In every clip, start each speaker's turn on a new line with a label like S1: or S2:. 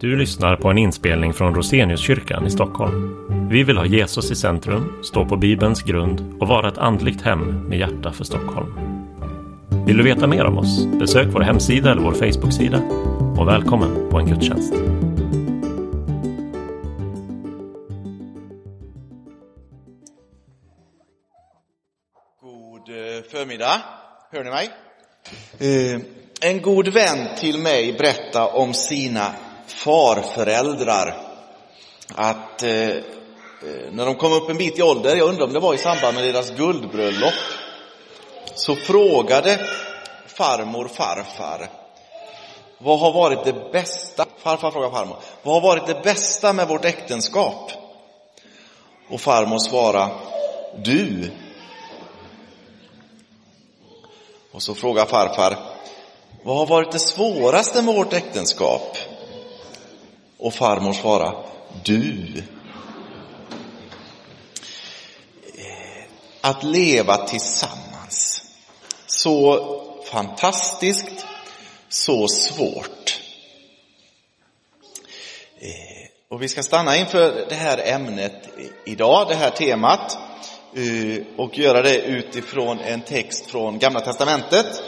S1: Du lyssnar på en inspelning från Roseniuskyrkan i Stockholm. Vi vill ha Jesus i centrum, stå på Bibelns grund och vara ett andligt hem med hjärta för Stockholm. Vill du veta mer om oss? Besök vår hemsida eller vår Facebooksida. Och välkommen på en gudstjänst.
S2: God eh, förmiddag. Hör ni mig? Eh, En god vän till mig berättade om sina farföräldrar. Att eh, eh, när de kom upp en bit i ålder, jag undrar om det var i samband med deras guldbröllop, så frågade farmor farfar, vad har varit det bästa, farfar frågar farmor, vad har varit det bästa med vårt äktenskap? Och farmor svarade, du. Och så frågar farfar, vad har varit det svåraste med vårt äktenskap? Och farmor svarade du. Eh, att leva tillsammans. Så fantastiskt, så svårt. Eh, och vi ska stanna inför det här ämnet idag, det här temat, eh, och göra det utifrån en text från Gamla Testamentet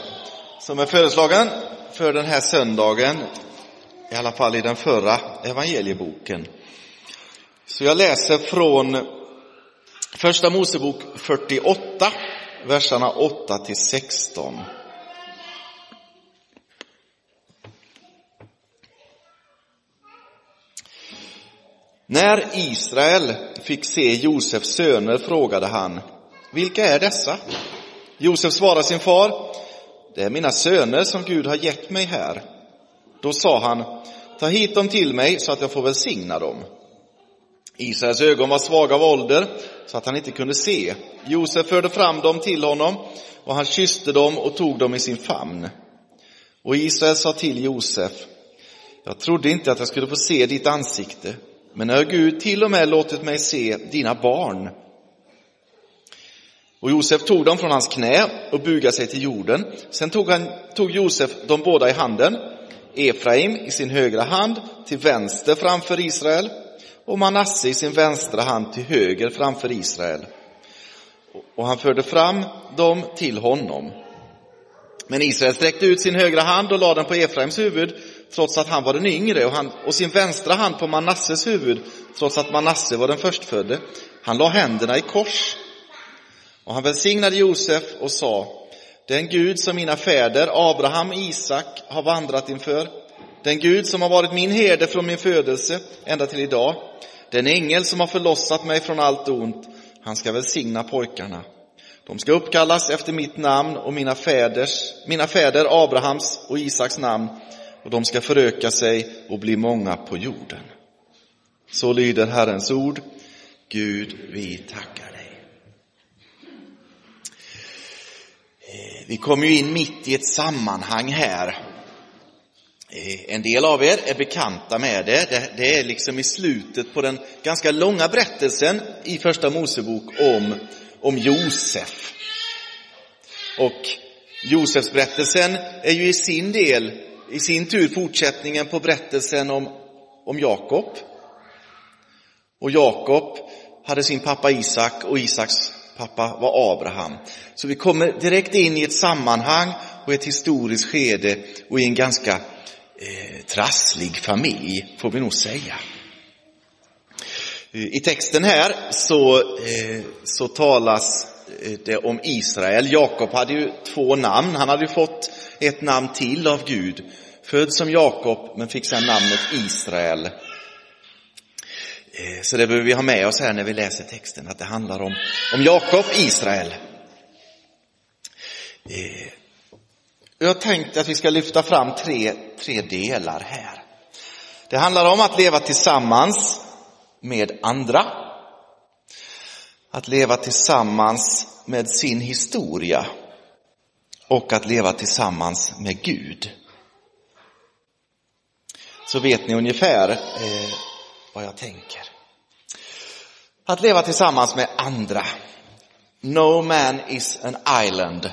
S2: som är föreslagen för den här söndagen, i alla fall i den förra evangelieboken. Så jag läser från Första Mosebok 48, verserna 8 till 16. När Israel fick se Josefs söner frågade han, vilka är dessa? Josef svarade sin far, det är mina söner som Gud har gett mig här. Då sa han, ta hit dem till mig så att jag får välsigna dem. Israels ögon var svaga av ålder så att han inte kunde se. Josef förde fram dem till honom och han kysste dem och tog dem i sin famn. Och Israel sa till Josef, jag trodde inte att jag skulle få se ditt ansikte, men nu har Gud till och med låtit mig se dina barn. Och Josef tog dem från hans knä och bugade sig till jorden. Sen tog, han, tog Josef dem båda i handen, Efraim i sin högra hand till vänster framför Israel och Manasse i sin vänstra hand till höger framför Israel. Och han förde fram dem till honom. Men Israel sträckte ut sin högra hand och lade den på Efraims huvud, trots att han var den yngre, och, han, och sin vänstra hand på Manasses huvud, trots att Manasse var den förstfödde. Han la händerna i kors. Och han välsignade Josef och sa, den Gud som mina fäder, Abraham och Isak, har vandrat inför, den Gud som har varit min herde från min födelse ända till idag, den ängel som har förlossat mig från allt ont, han ska välsigna pojkarna. De ska uppkallas efter mitt namn och mina fäders, mina fäder Abrahams och Isaks namn, och de ska föröka sig och bli många på jorden. Så lyder Herrens ord. Gud, vi tackar dig. Vi kommer ju in mitt i ett sammanhang här. Eh, en del av er är bekanta med det. Det är liksom i slutet på den ganska långa berättelsen i Första Mosebok om, om Josef. Och Josefsberättelsen är ju i sin del, i sin tur fortsättningen på berättelsen om, om Jakob. Och Jakob hade sin pappa Isak och Isaks pappa var Abraham. Så vi kommer direkt in i ett sammanhang och ett historiskt skede och i en ganska eh, trasslig familj, får vi nog säga. Eh, I texten här så, eh, så talas eh, det om Israel. Jakob hade ju två namn. Han hade ju fått ett namn till av Gud. Född som Jakob men fick sedan namnet Israel. Eh, så det behöver vi ha med oss här när vi läser texten, att det handlar om, om Jakob, Israel. Eh, jag tänkte att vi ska lyfta fram tre, tre delar här. Det handlar om att leva tillsammans med andra. Att leva tillsammans med sin historia. Och att leva tillsammans med Gud. Så vet ni ungefär eh, vad jag tänker. Att leva tillsammans med andra. No man is an island.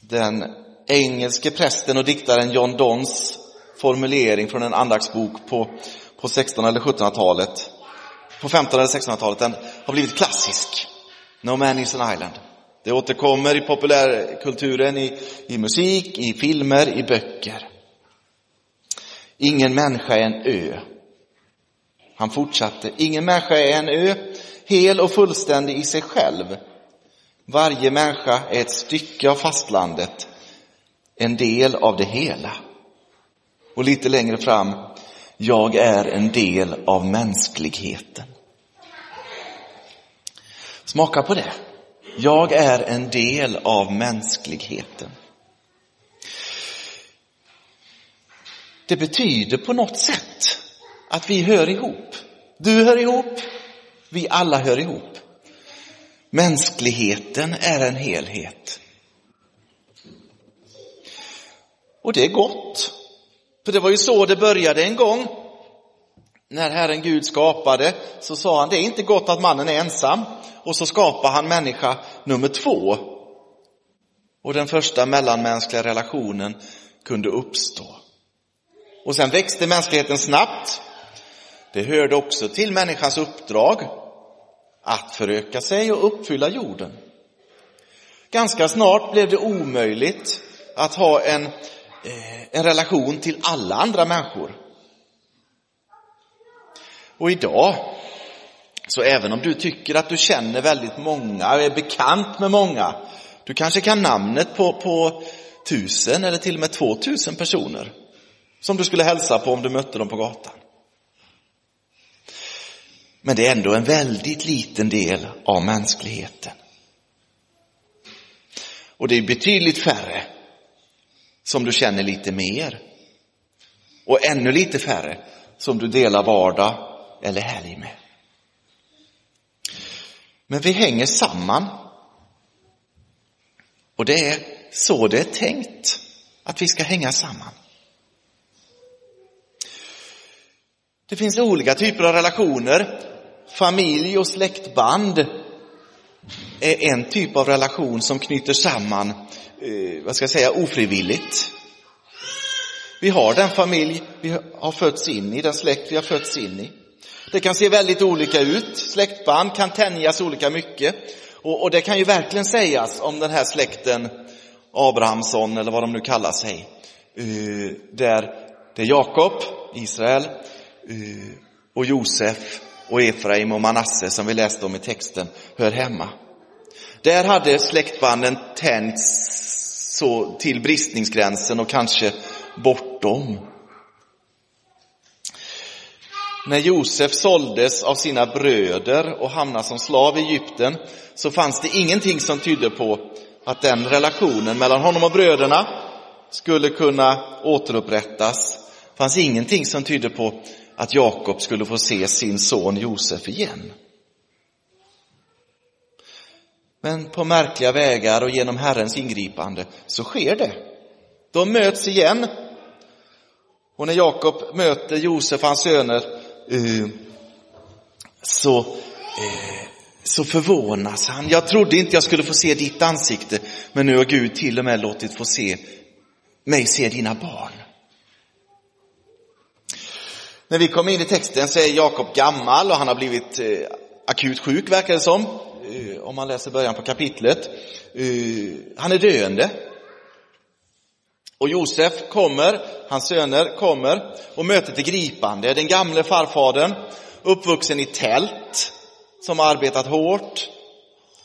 S2: Den engelske prästen och diktaren John Donnes formulering från en andaktsbok på, på 16 eller 1700-talet. På 15 eller 1600-talet. Den har blivit klassisk. No man is an island. Det återkommer i populärkulturen, i, i musik, i filmer, i böcker. Ingen människa är en ö. Han fortsatte, ingen människa är en ö, hel och fullständig i sig själv. Varje människa är ett stycke av fastlandet, en del av det hela. Och lite längre fram, jag är en del av mänskligheten. Smaka på det. Jag är en del av mänskligheten. Det betyder på något sätt att vi hör ihop. Du hör ihop, vi alla hör ihop. Mänskligheten är en helhet. Och det är gott. För det var ju så det började en gång. När Herren Gud skapade så sa han, det är inte gott att mannen är ensam. Och så skapar han människa nummer två. Och den första mellanmänskliga relationen kunde uppstå. Och sen växte mänskligheten snabbt. Det hörde också till människans uppdrag att föröka sig och uppfylla jorden. Ganska snart blev det omöjligt att ha en, eh, en relation till alla andra människor. Och idag, så även om du tycker att du känner väldigt många och är bekant med många, du kanske kan namnet på, på tusen eller till och med två tusen personer som du skulle hälsa på om du mötte dem på gatan. Men det är ändå en väldigt liten del av mänskligheten. Och det är betydligt färre som du känner lite mer. Och ännu lite färre som du delar vardag eller helg med. Men vi hänger samman. Och det är så det är tänkt att vi ska hänga samman. Det finns olika typer av relationer. Familj och släktband är en typ av relation som knyter samman, eh, vad ska jag säga, ofrivilligt. Vi har den familj vi har fötts in i, den släkt vi har fötts in i. Det kan se väldigt olika ut. Släktband kan tänjas olika mycket. Och, och det kan ju verkligen sägas om den här släkten Abrahamsson eller vad de nu kallar sig. Uh, där det är Jakob, Israel, uh, och Josef och Efraim och Manasse som vi läste om i texten hör hemma. Där hade släktbanden tänts så till bristningsgränsen och kanske bortom. När Josef såldes av sina bröder och hamnade som slav i Egypten så fanns det ingenting som tydde på att den relationen mellan honom och bröderna skulle kunna återupprättas. Det fanns ingenting som tydde på att Jakob skulle få se sin son Josef igen. Men på märkliga vägar och genom Herrens ingripande så sker det. De möts igen. Och när Jakob möter Josef, hans söner, eh, så, eh, så förvånas han. Jag trodde inte jag skulle få se ditt ansikte, men nu har Gud till och med låtit få se mig se dina barn. När vi kommer in i texten så är Jakob gammal och han har blivit eh, akut sjuk verkar det som. Eh, om man läser början på kapitlet. Eh, han är döende. Och Josef kommer, hans söner kommer och mötet är gripande. Den gamle farfadern, uppvuxen i tält, som har arbetat hårt.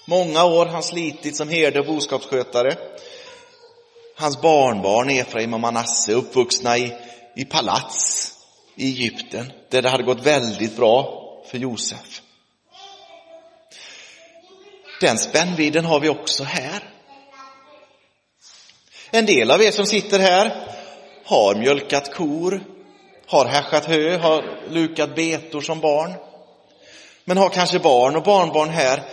S2: Många år har han slitit som herde och boskapsskötare. Hans barnbarn Efraim och Manasse uppvuxna i, i palats i Egypten där det hade gått väldigt bra för Josef. Den spännvidden har vi också här. En del av er som sitter här har mjölkat kor, har häschat hö, har lukat betor som barn. Men har kanske barn och barnbarn här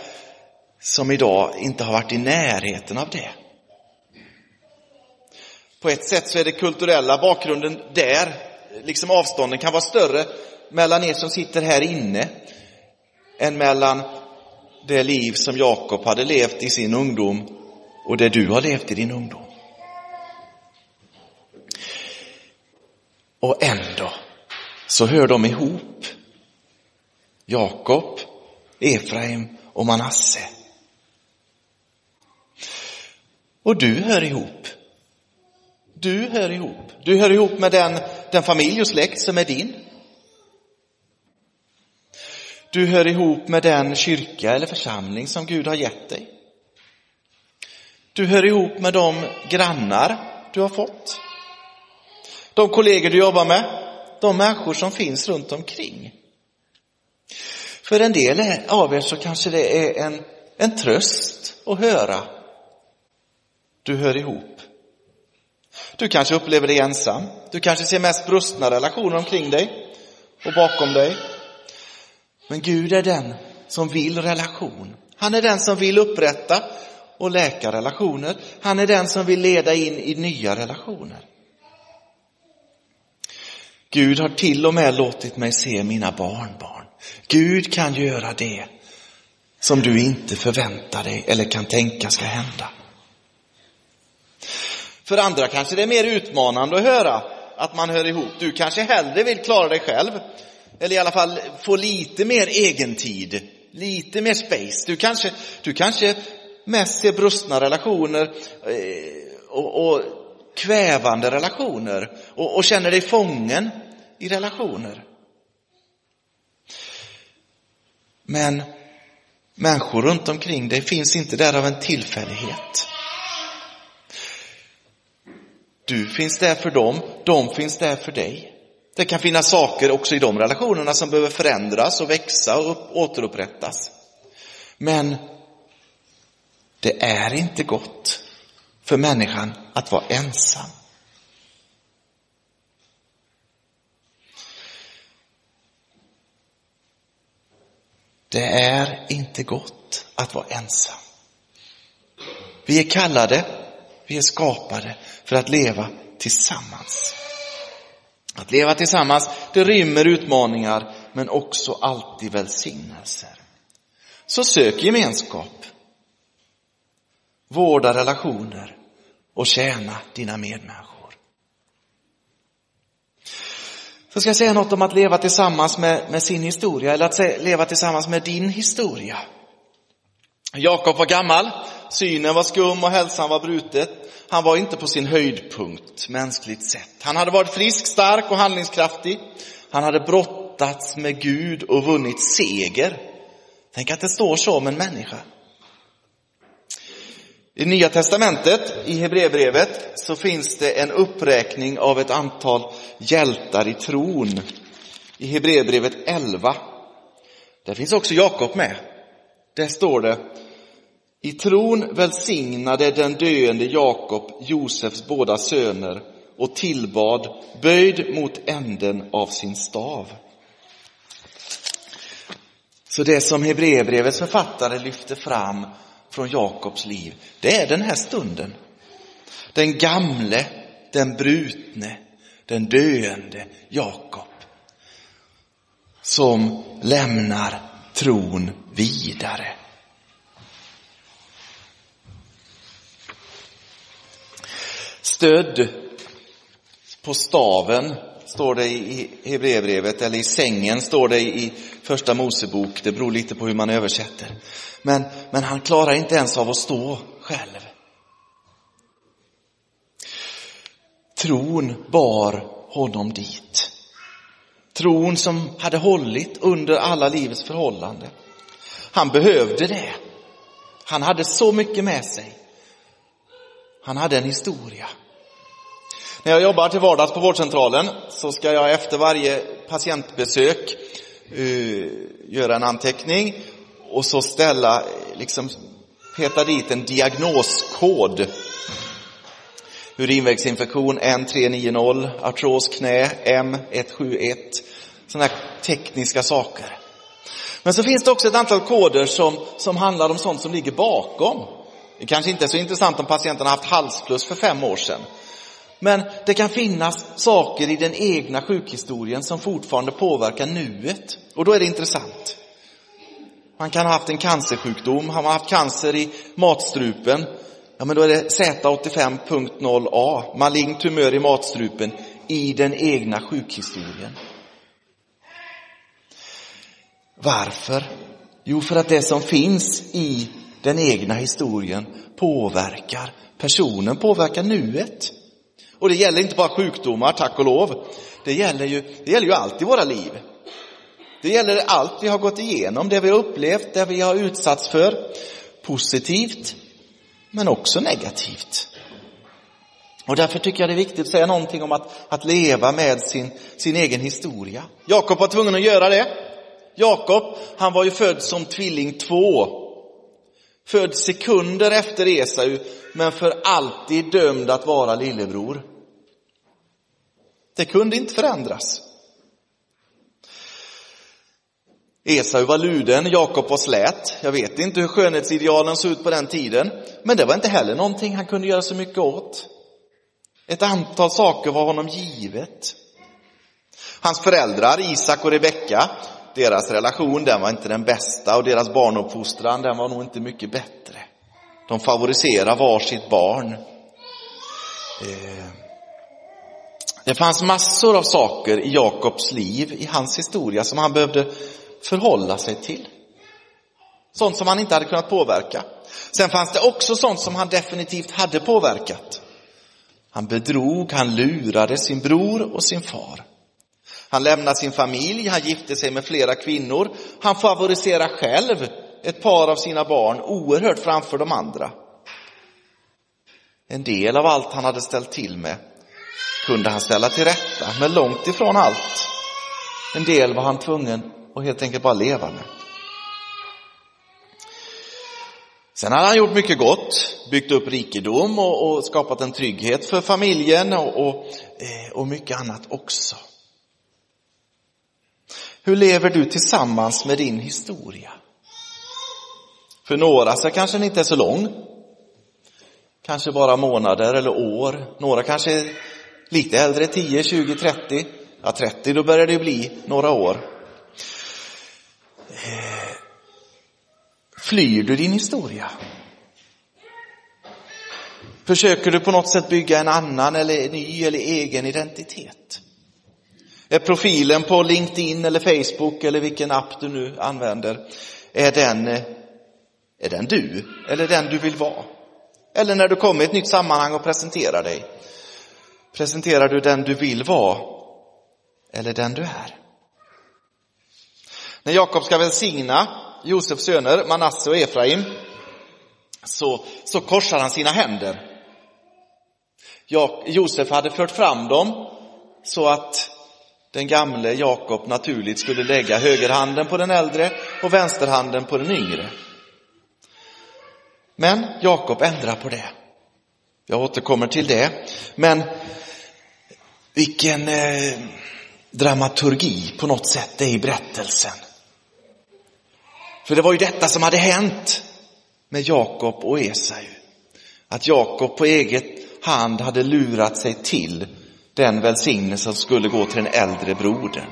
S2: som idag inte har varit i närheten av det. På ett sätt så är det kulturella bakgrunden där liksom avstånden kan vara större mellan er som sitter här inne än mellan det liv som Jakob hade levt i sin ungdom och det du har levt i din ungdom. Och ändå så hör de ihop. Jakob, Efraim och Manasse. Och du hör ihop. Du hör ihop. Du hör ihop med den, den familj och släkt som är din. Du hör ihop med den kyrka eller församling som Gud har gett dig. Du hör ihop med de grannar du har fått. De kollegor du jobbar med, de människor som finns runt omkring. För en del av er så kanske det är en, en tröst att höra. Du hör ihop. Du kanske upplever dig ensam. Du kanske ser mest brustna relationer omkring dig och bakom dig. Men Gud är den som vill relation. Han är den som vill upprätta och läka relationer. Han är den som vill leda in i nya relationer. Gud har till och med låtit mig se mina barnbarn. Gud kan göra det som du inte förväntar dig eller kan tänka ska hända. För andra kanske det är mer utmanande att höra att man hör ihop. Du kanske hellre vill klara dig själv. Eller i alla fall få lite mer egentid, lite mer space. Du kanske, du kanske mest ser brustna relationer eh, och, och kvävande relationer och, och känner dig fången i relationer. Men människor runt omkring dig finns inte där av en tillfällighet. Du finns där för dem, de finns där för dig. Det kan finnas saker också i de relationerna som behöver förändras och växa och återupprättas. Men det är inte gott för människan att vara ensam. Det är inte gott att vara ensam. Vi är kallade, vi är skapade för att leva tillsammans. Att leva tillsammans, det rymmer utmaningar men också alltid välsignelser. Så sök gemenskap. Vårda relationer och tjäna dina medmänniskor. Så ska jag säga något om att leva tillsammans med, med sin historia eller att leva tillsammans med din historia. Jakob var gammal, synen var skum och hälsan var brutet. Han var inte på sin höjdpunkt mänskligt sett. Han hade varit frisk, stark och handlingskraftig. Han hade brottats med Gud och vunnit seger. Tänk att det står så om en människa. I Nya Testamentet, i Hebreerbrevet, så finns det en uppräkning av ett antal hjältar i tron. I Hebreerbrevet 11. Där finns också Jakob med. Där står det, i tron välsignade den döende Jakob Josefs båda söner och tillbad, böjd mot änden av sin stav. Så det som Hebreerbrevets författare lyfter fram från Jakobs liv, det är den här stunden. Den gamle, den brutne, den döende Jakob som lämnar tron vidare. Stödd på staven står det i Hebreerbrevet, eller i sängen står det i första Mosebok. Det beror lite på hur man översätter. Men, men han klarar inte ens av att stå själv. Tron bar honom dit. Tron som hade hållit under alla livets förhållanden. Han behövde det. Han hade så mycket med sig. Han hade en historia. När jag jobbar till vardags på vårdcentralen så ska jag efter varje patientbesök uh, göra en anteckning och så ställa, liksom peta dit en diagnoskod. Urinvägsinfektion N390, artros knä M171, sådana här tekniska saker. Men så finns det också ett antal koder som, som handlar om sånt som ligger bakom. Det kanske inte är så intressant om patienten har haft halsfluss för fem år sedan. Men det kan finnas saker i den egna sjukhistorien som fortfarande påverkar nuet. Och då är det intressant. Man kan ha haft en cancersjukdom, har man haft cancer i matstrupen, ja men då är det Z85.0A, malign tumör i matstrupen i den egna sjukhistorien. Varför? Jo, för att det som finns i den egna historien påverkar personen, påverkar nuet. Och det gäller inte bara sjukdomar, tack och lov. Det gäller ju, det gäller ju allt i våra liv. Det gäller allt vi har gått igenom, det vi har upplevt, det vi har utsatts för. Positivt, men också negativt. Och därför tycker jag det är viktigt att säga någonting om att, att leva med sin, sin egen historia. Jakob var tvungen att göra det. Jakob, han var ju född som tvilling två. Född sekunder efter Esau, men för alltid dömd att vara lillebror. Det kunde inte förändras. Esau var luden, Jakob var slät. Jag vet inte hur skönhetsidealen såg ut på den tiden, men det var inte heller någonting han kunde göra så mycket åt. Ett antal saker var honom givet. Hans föräldrar, Isak och Rebecka, deras relation den var inte den bästa och deras barnuppfostran den var nog inte mycket bättre. De favoriserar var sitt barn. Eh, det fanns massor av saker i Jakobs liv, i hans historia, som han behövde förhålla sig till. Sånt som han inte hade kunnat påverka. Sen fanns det också sånt som han definitivt hade påverkat. Han bedrog, han lurade sin bror och sin far. Han lämnade sin familj, han gifte sig med flera kvinnor. Han favoriserar själv ett par av sina barn oerhört framför de andra. En del av allt han hade ställt till med kunde han ställa till rätta, men långt ifrån allt. En del var han tvungen att helt enkelt bara leva med. Sen hade han gjort mycket gott, byggt upp rikedom och, och skapat en trygghet för familjen och, och, eh, och mycket annat också. Hur lever du tillsammans med din historia? För några så kanske den inte är så lång. Kanske bara månader eller år. Några kanske är lite äldre, 10, 20, 30. Ja, 30 då börjar det bli några år. Eh, flyr du din historia? Försöker du på något sätt bygga en annan eller ny eller egen identitet? Är profilen på LinkedIn eller Facebook eller vilken app du nu använder, är den, eh, är den du eller den du vill vara? Eller när du kommer i ett nytt sammanhang och presenterar dig, presenterar du den du vill vara eller den du är? När Jakob ska välsigna Josefs söner, Manasse och Efraim, så, så korsar han sina händer. Josef hade fört fram dem så att den gamle Jakob naturligt skulle lägga högerhanden på den äldre och vänsterhanden på den yngre. Men Jakob ändrar på det. Jag återkommer till det. Men vilken eh, dramaturgi på något sätt det är i berättelsen. För det var ju detta som hade hänt med Jakob och Esau. Att Jakob på eget hand hade lurat sig till den välsignelsen skulle gå till den äldre brodern.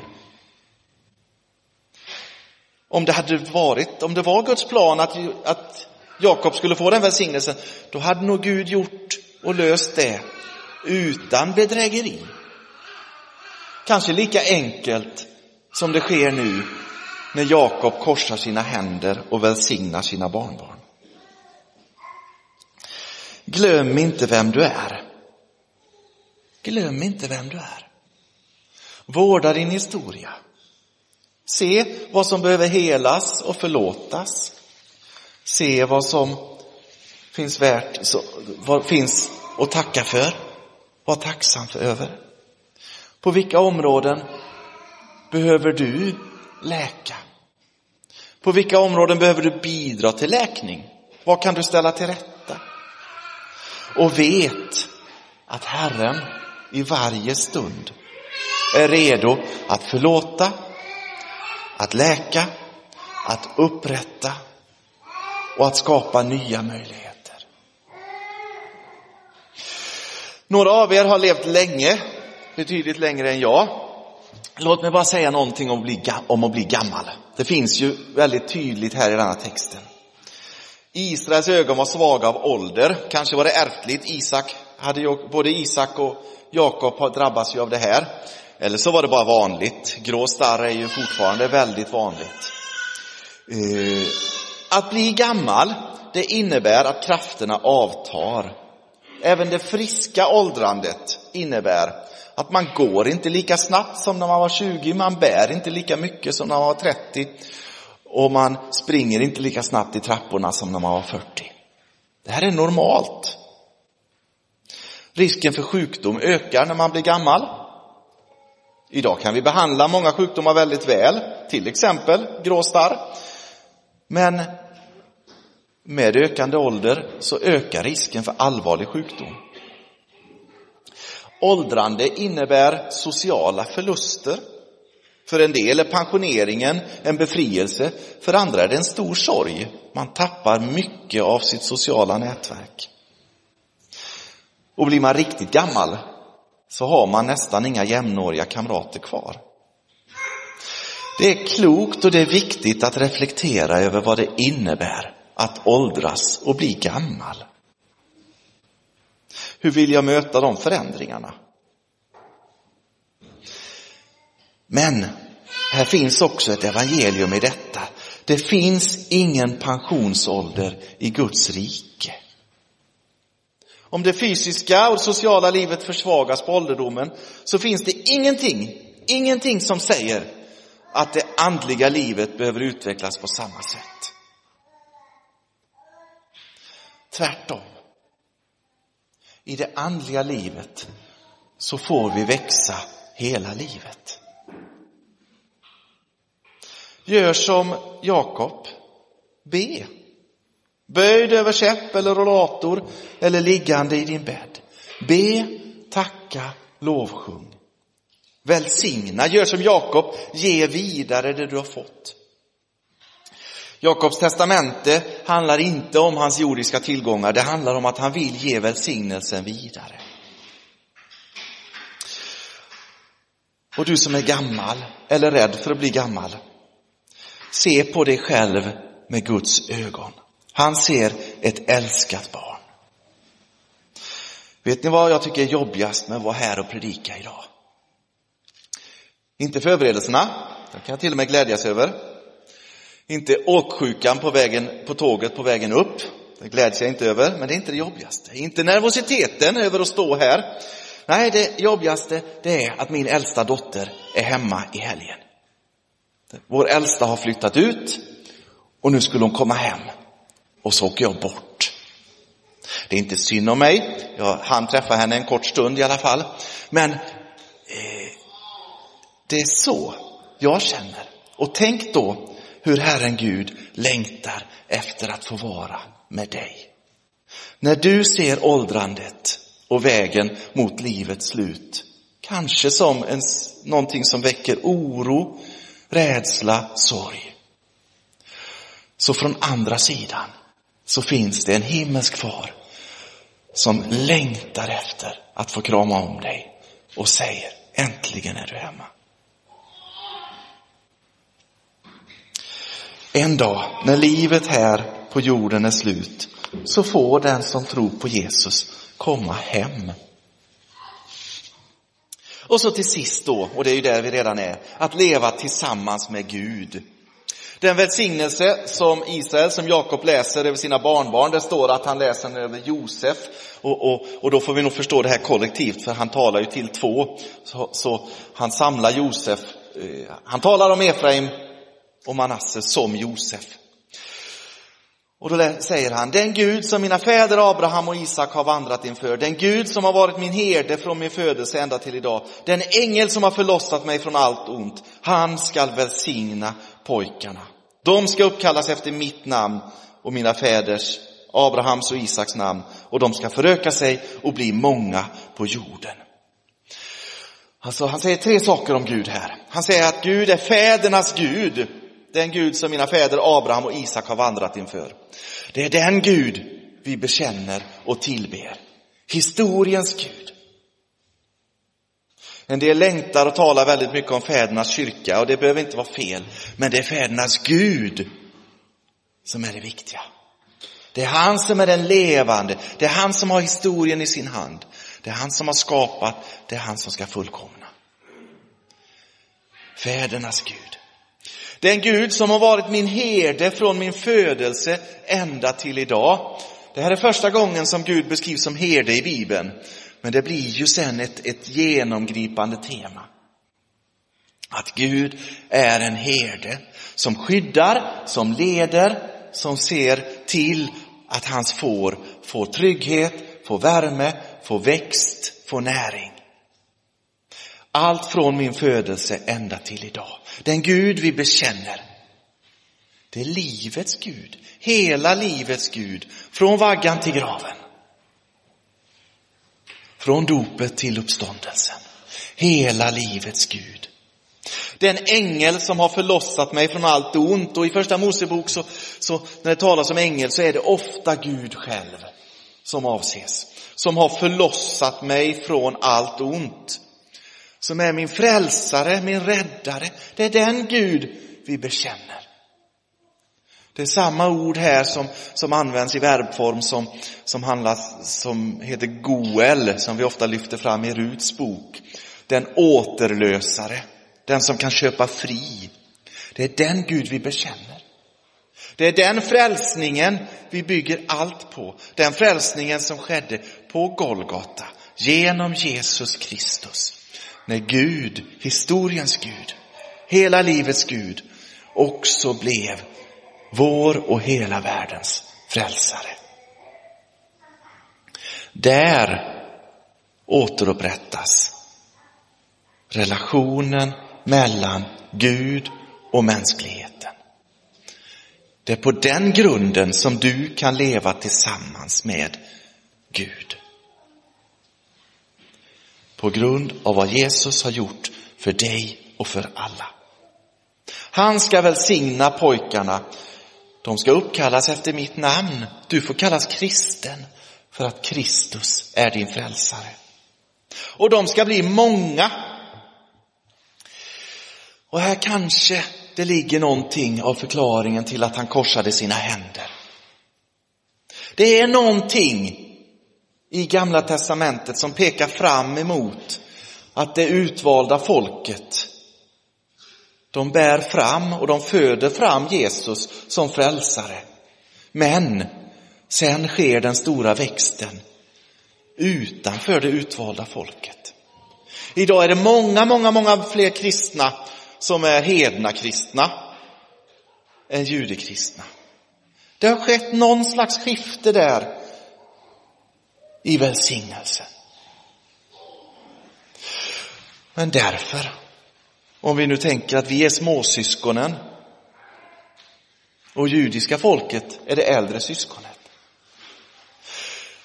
S2: Om det hade varit, om det var Guds plan att, att Jakob skulle få den välsignelsen, då hade nog Gud gjort och löst det utan bedrägeri. Kanske lika enkelt som det sker nu när Jakob korsar sina händer och välsignar sina barnbarn. Glöm inte vem du är. Glöm inte vem du är. Vårda din historia. Se vad som behöver helas och förlåtas. Se vad som finns värt, vad finns att tacka för. Var tacksam för över. På vilka områden behöver du läka? På vilka områden behöver du bidra till läkning? Vad kan du ställa till rätta? Och vet att Herren i varje stund är redo att förlåta, att läka, att upprätta och att skapa nya möjligheter. Några av er har levt länge, betydligt längre än jag. Låt mig bara säga någonting om att bli, om att bli gammal. Det finns ju väldigt tydligt här i den här texten. Israels ögon var svaga av ålder, kanske var det ärftligt. Isak hade ju, både Isak och Jakob drabbas ju av det här. Eller så var det bara vanligt. Grå starr är ju fortfarande väldigt vanligt. Eh, att bli gammal, det innebär att krafterna avtar. Även det friska åldrandet innebär att man går inte lika snabbt som när man var 20, man bär inte lika mycket som när man var 30 och man springer inte lika snabbt i trapporna som när man var 40. Det här är normalt. Risken för sjukdom ökar när man blir gammal. Idag kan vi behandla många sjukdomar väldigt väl, till exempel grå starr. Men med ökande ålder så ökar risken för allvarlig sjukdom. Åldrande innebär sociala förluster. För en del är pensioneringen en befrielse, för andra är det en stor sorg. Man tappar mycket av sitt sociala nätverk. Och blir man riktigt gammal så har man nästan inga jämnåriga kamrater kvar. Det är klokt och det är viktigt att reflektera över vad det innebär att åldras och bli gammal. Hur vill jag möta de förändringarna? Men här finns också ett evangelium i detta. Det finns ingen pensionsålder i Guds rike. Om det fysiska och sociala livet försvagas på ålderdomen så finns det ingenting, ingenting som säger att det andliga livet behöver utvecklas på samma sätt. Tvärtom. I det andliga livet så får vi växa hela livet. Gör som Jakob. Be. Böjd över käpp eller rollator eller liggande i din bädd. Be, tacka, lovsjung. Välsigna, gör som Jakob, ge vidare det du har fått. Jakobs testamente handlar inte om hans jordiska tillgångar, det handlar om att han vill ge välsignelsen vidare. Och du som är gammal eller rädd för att bli gammal, se på dig själv med Guds ögon. Han ser ett älskat barn. Vet ni vad jag tycker är jobbigast med att vara här och predika idag? Inte förberedelserna, det kan jag till och med glädjas över. Inte åksjukan på, vägen, på tåget på vägen upp, det gläds jag inte över, men det är inte det jobbigaste. Inte nervositeten över att stå här. Nej, det jobbigaste det är att min äldsta dotter är hemma i helgen. Vår äldsta har flyttat ut och nu skulle hon komma hem och så åker jag bort. Det är inte synd om mig, jag hann träffa henne en kort stund i alla fall. Men eh, det är så jag känner. Och tänk då hur Herren Gud längtar efter att få vara med dig. När du ser åldrandet och vägen mot livets slut, kanske som en, någonting som väcker oro, rädsla, sorg. Så från andra sidan så finns det en himmelsk far som längtar efter att få krama om dig och säger äntligen är du hemma. En dag när livet här på jorden är slut så får den som tror på Jesus komma hem. Och så till sist då, och det är ju där vi redan är, att leva tillsammans med Gud. Den välsignelse som Israel, som Jakob läser över sina barnbarn, det står att han läser den över Josef. Och, och, och då får vi nog förstå det här kollektivt, för han talar ju till två. Så, så han samlar Josef, eh, han talar om Efraim och Manasse som Josef. Och då säger han, den Gud som mina fäder Abraham och Isak har vandrat inför, den Gud som har varit min herde från min födelse ända till idag, den ängel som har förlossat mig från allt ont, han skall välsigna pojkarna. De ska uppkallas efter mitt namn och mina fäders, Abrahams och Isaks namn, och de ska föröka sig och bli många på jorden. Alltså, han säger tre saker om Gud här. Han säger att Gud är fädernas Gud, den Gud som mina fäder Abraham och Isak har vandrat inför. Det är den Gud vi bekänner och tillber. Historiens Gud. En del längtar och talar väldigt mycket om fädernas kyrka och det behöver inte vara fel. Men det är fädernas Gud som är det viktiga. Det är han som är den levande. Det är han som har historien i sin hand. Det är han som har skapat, det är han som ska fullkomna. Fädernas Gud. Den Gud som har varit min herde från min födelse ända till idag. Det här är första gången som Gud beskrivs som herde i Bibeln. Men det blir ju sen ett, ett genomgripande tema. Att Gud är en herde som skyddar, som leder, som ser till att hans får får trygghet, får värme, får växt, får näring. Allt från min födelse ända till idag. Den Gud vi bekänner. Det är livets Gud, hela livets Gud, från vaggan till graven. Från dopet till uppståndelsen. Hela livets Gud. Den ängel som har förlossat mig från allt ont och i första Mosebok så, så när det talas om ängel så är det ofta Gud själv som avses. Som har förlossat mig från allt ont. Som är min frälsare, min räddare. Det är den Gud vi bekänner. Det är samma ord här som, som används i verbform som, som, handlas, som heter goel, som vi ofta lyfter fram i Ruts bok. Den återlösare, den som kan köpa fri. Det är den Gud vi bekänner. Det är den frälsningen vi bygger allt på. Den frälsningen som skedde på Golgata genom Jesus Kristus. När Gud, historiens Gud, hela livets Gud, också blev vår och hela världens frälsare. Där återupprättas relationen mellan Gud och mänskligheten. Det är på den grunden som du kan leva tillsammans med Gud. På grund av vad Jesus har gjort för dig och för alla. Han ska välsigna pojkarna de ska uppkallas efter mitt namn. Du får kallas kristen för att Kristus är din frälsare. Och de ska bli många. Och här kanske det ligger någonting av förklaringen till att han korsade sina händer. Det är någonting i gamla testamentet som pekar fram emot att det utvalda folket de bär fram och de föder fram Jesus som frälsare. Men sen sker den stora växten utanför det utvalda folket. Idag är det många, många, många fler kristna som är hedna kristna än judekristna. Det har skett någon slags skifte där i välsignelsen. Men därför om vi nu tänker att vi är småsyskonen och judiska folket är det äldre syskonet.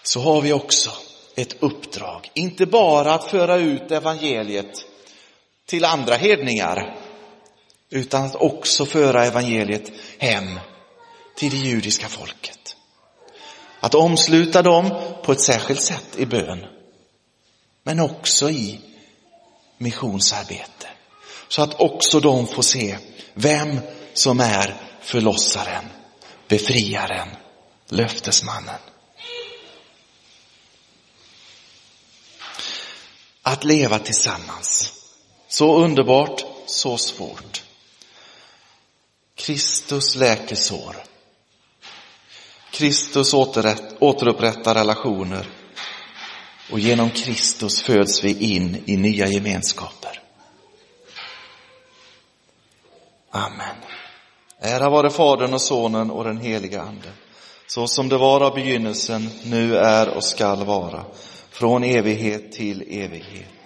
S2: Så har vi också ett uppdrag, inte bara att föra ut evangeliet till andra hedningar, utan att också föra evangeliet hem till det judiska folket. Att omsluta dem på ett särskilt sätt i bön, men också i missionsarbete så att också de får se vem som är förlossaren, befriaren, löftesmannen. Att leva tillsammans. Så underbart, så svårt. Kristus läker sår. Kristus återupprättar relationer och genom Kristus föds vi in i nya gemenskaper. Amen. Ära vare Fadern och Sonen och den heliga Ande, så som det var av begynnelsen, nu är och skall vara, från evighet till evighet.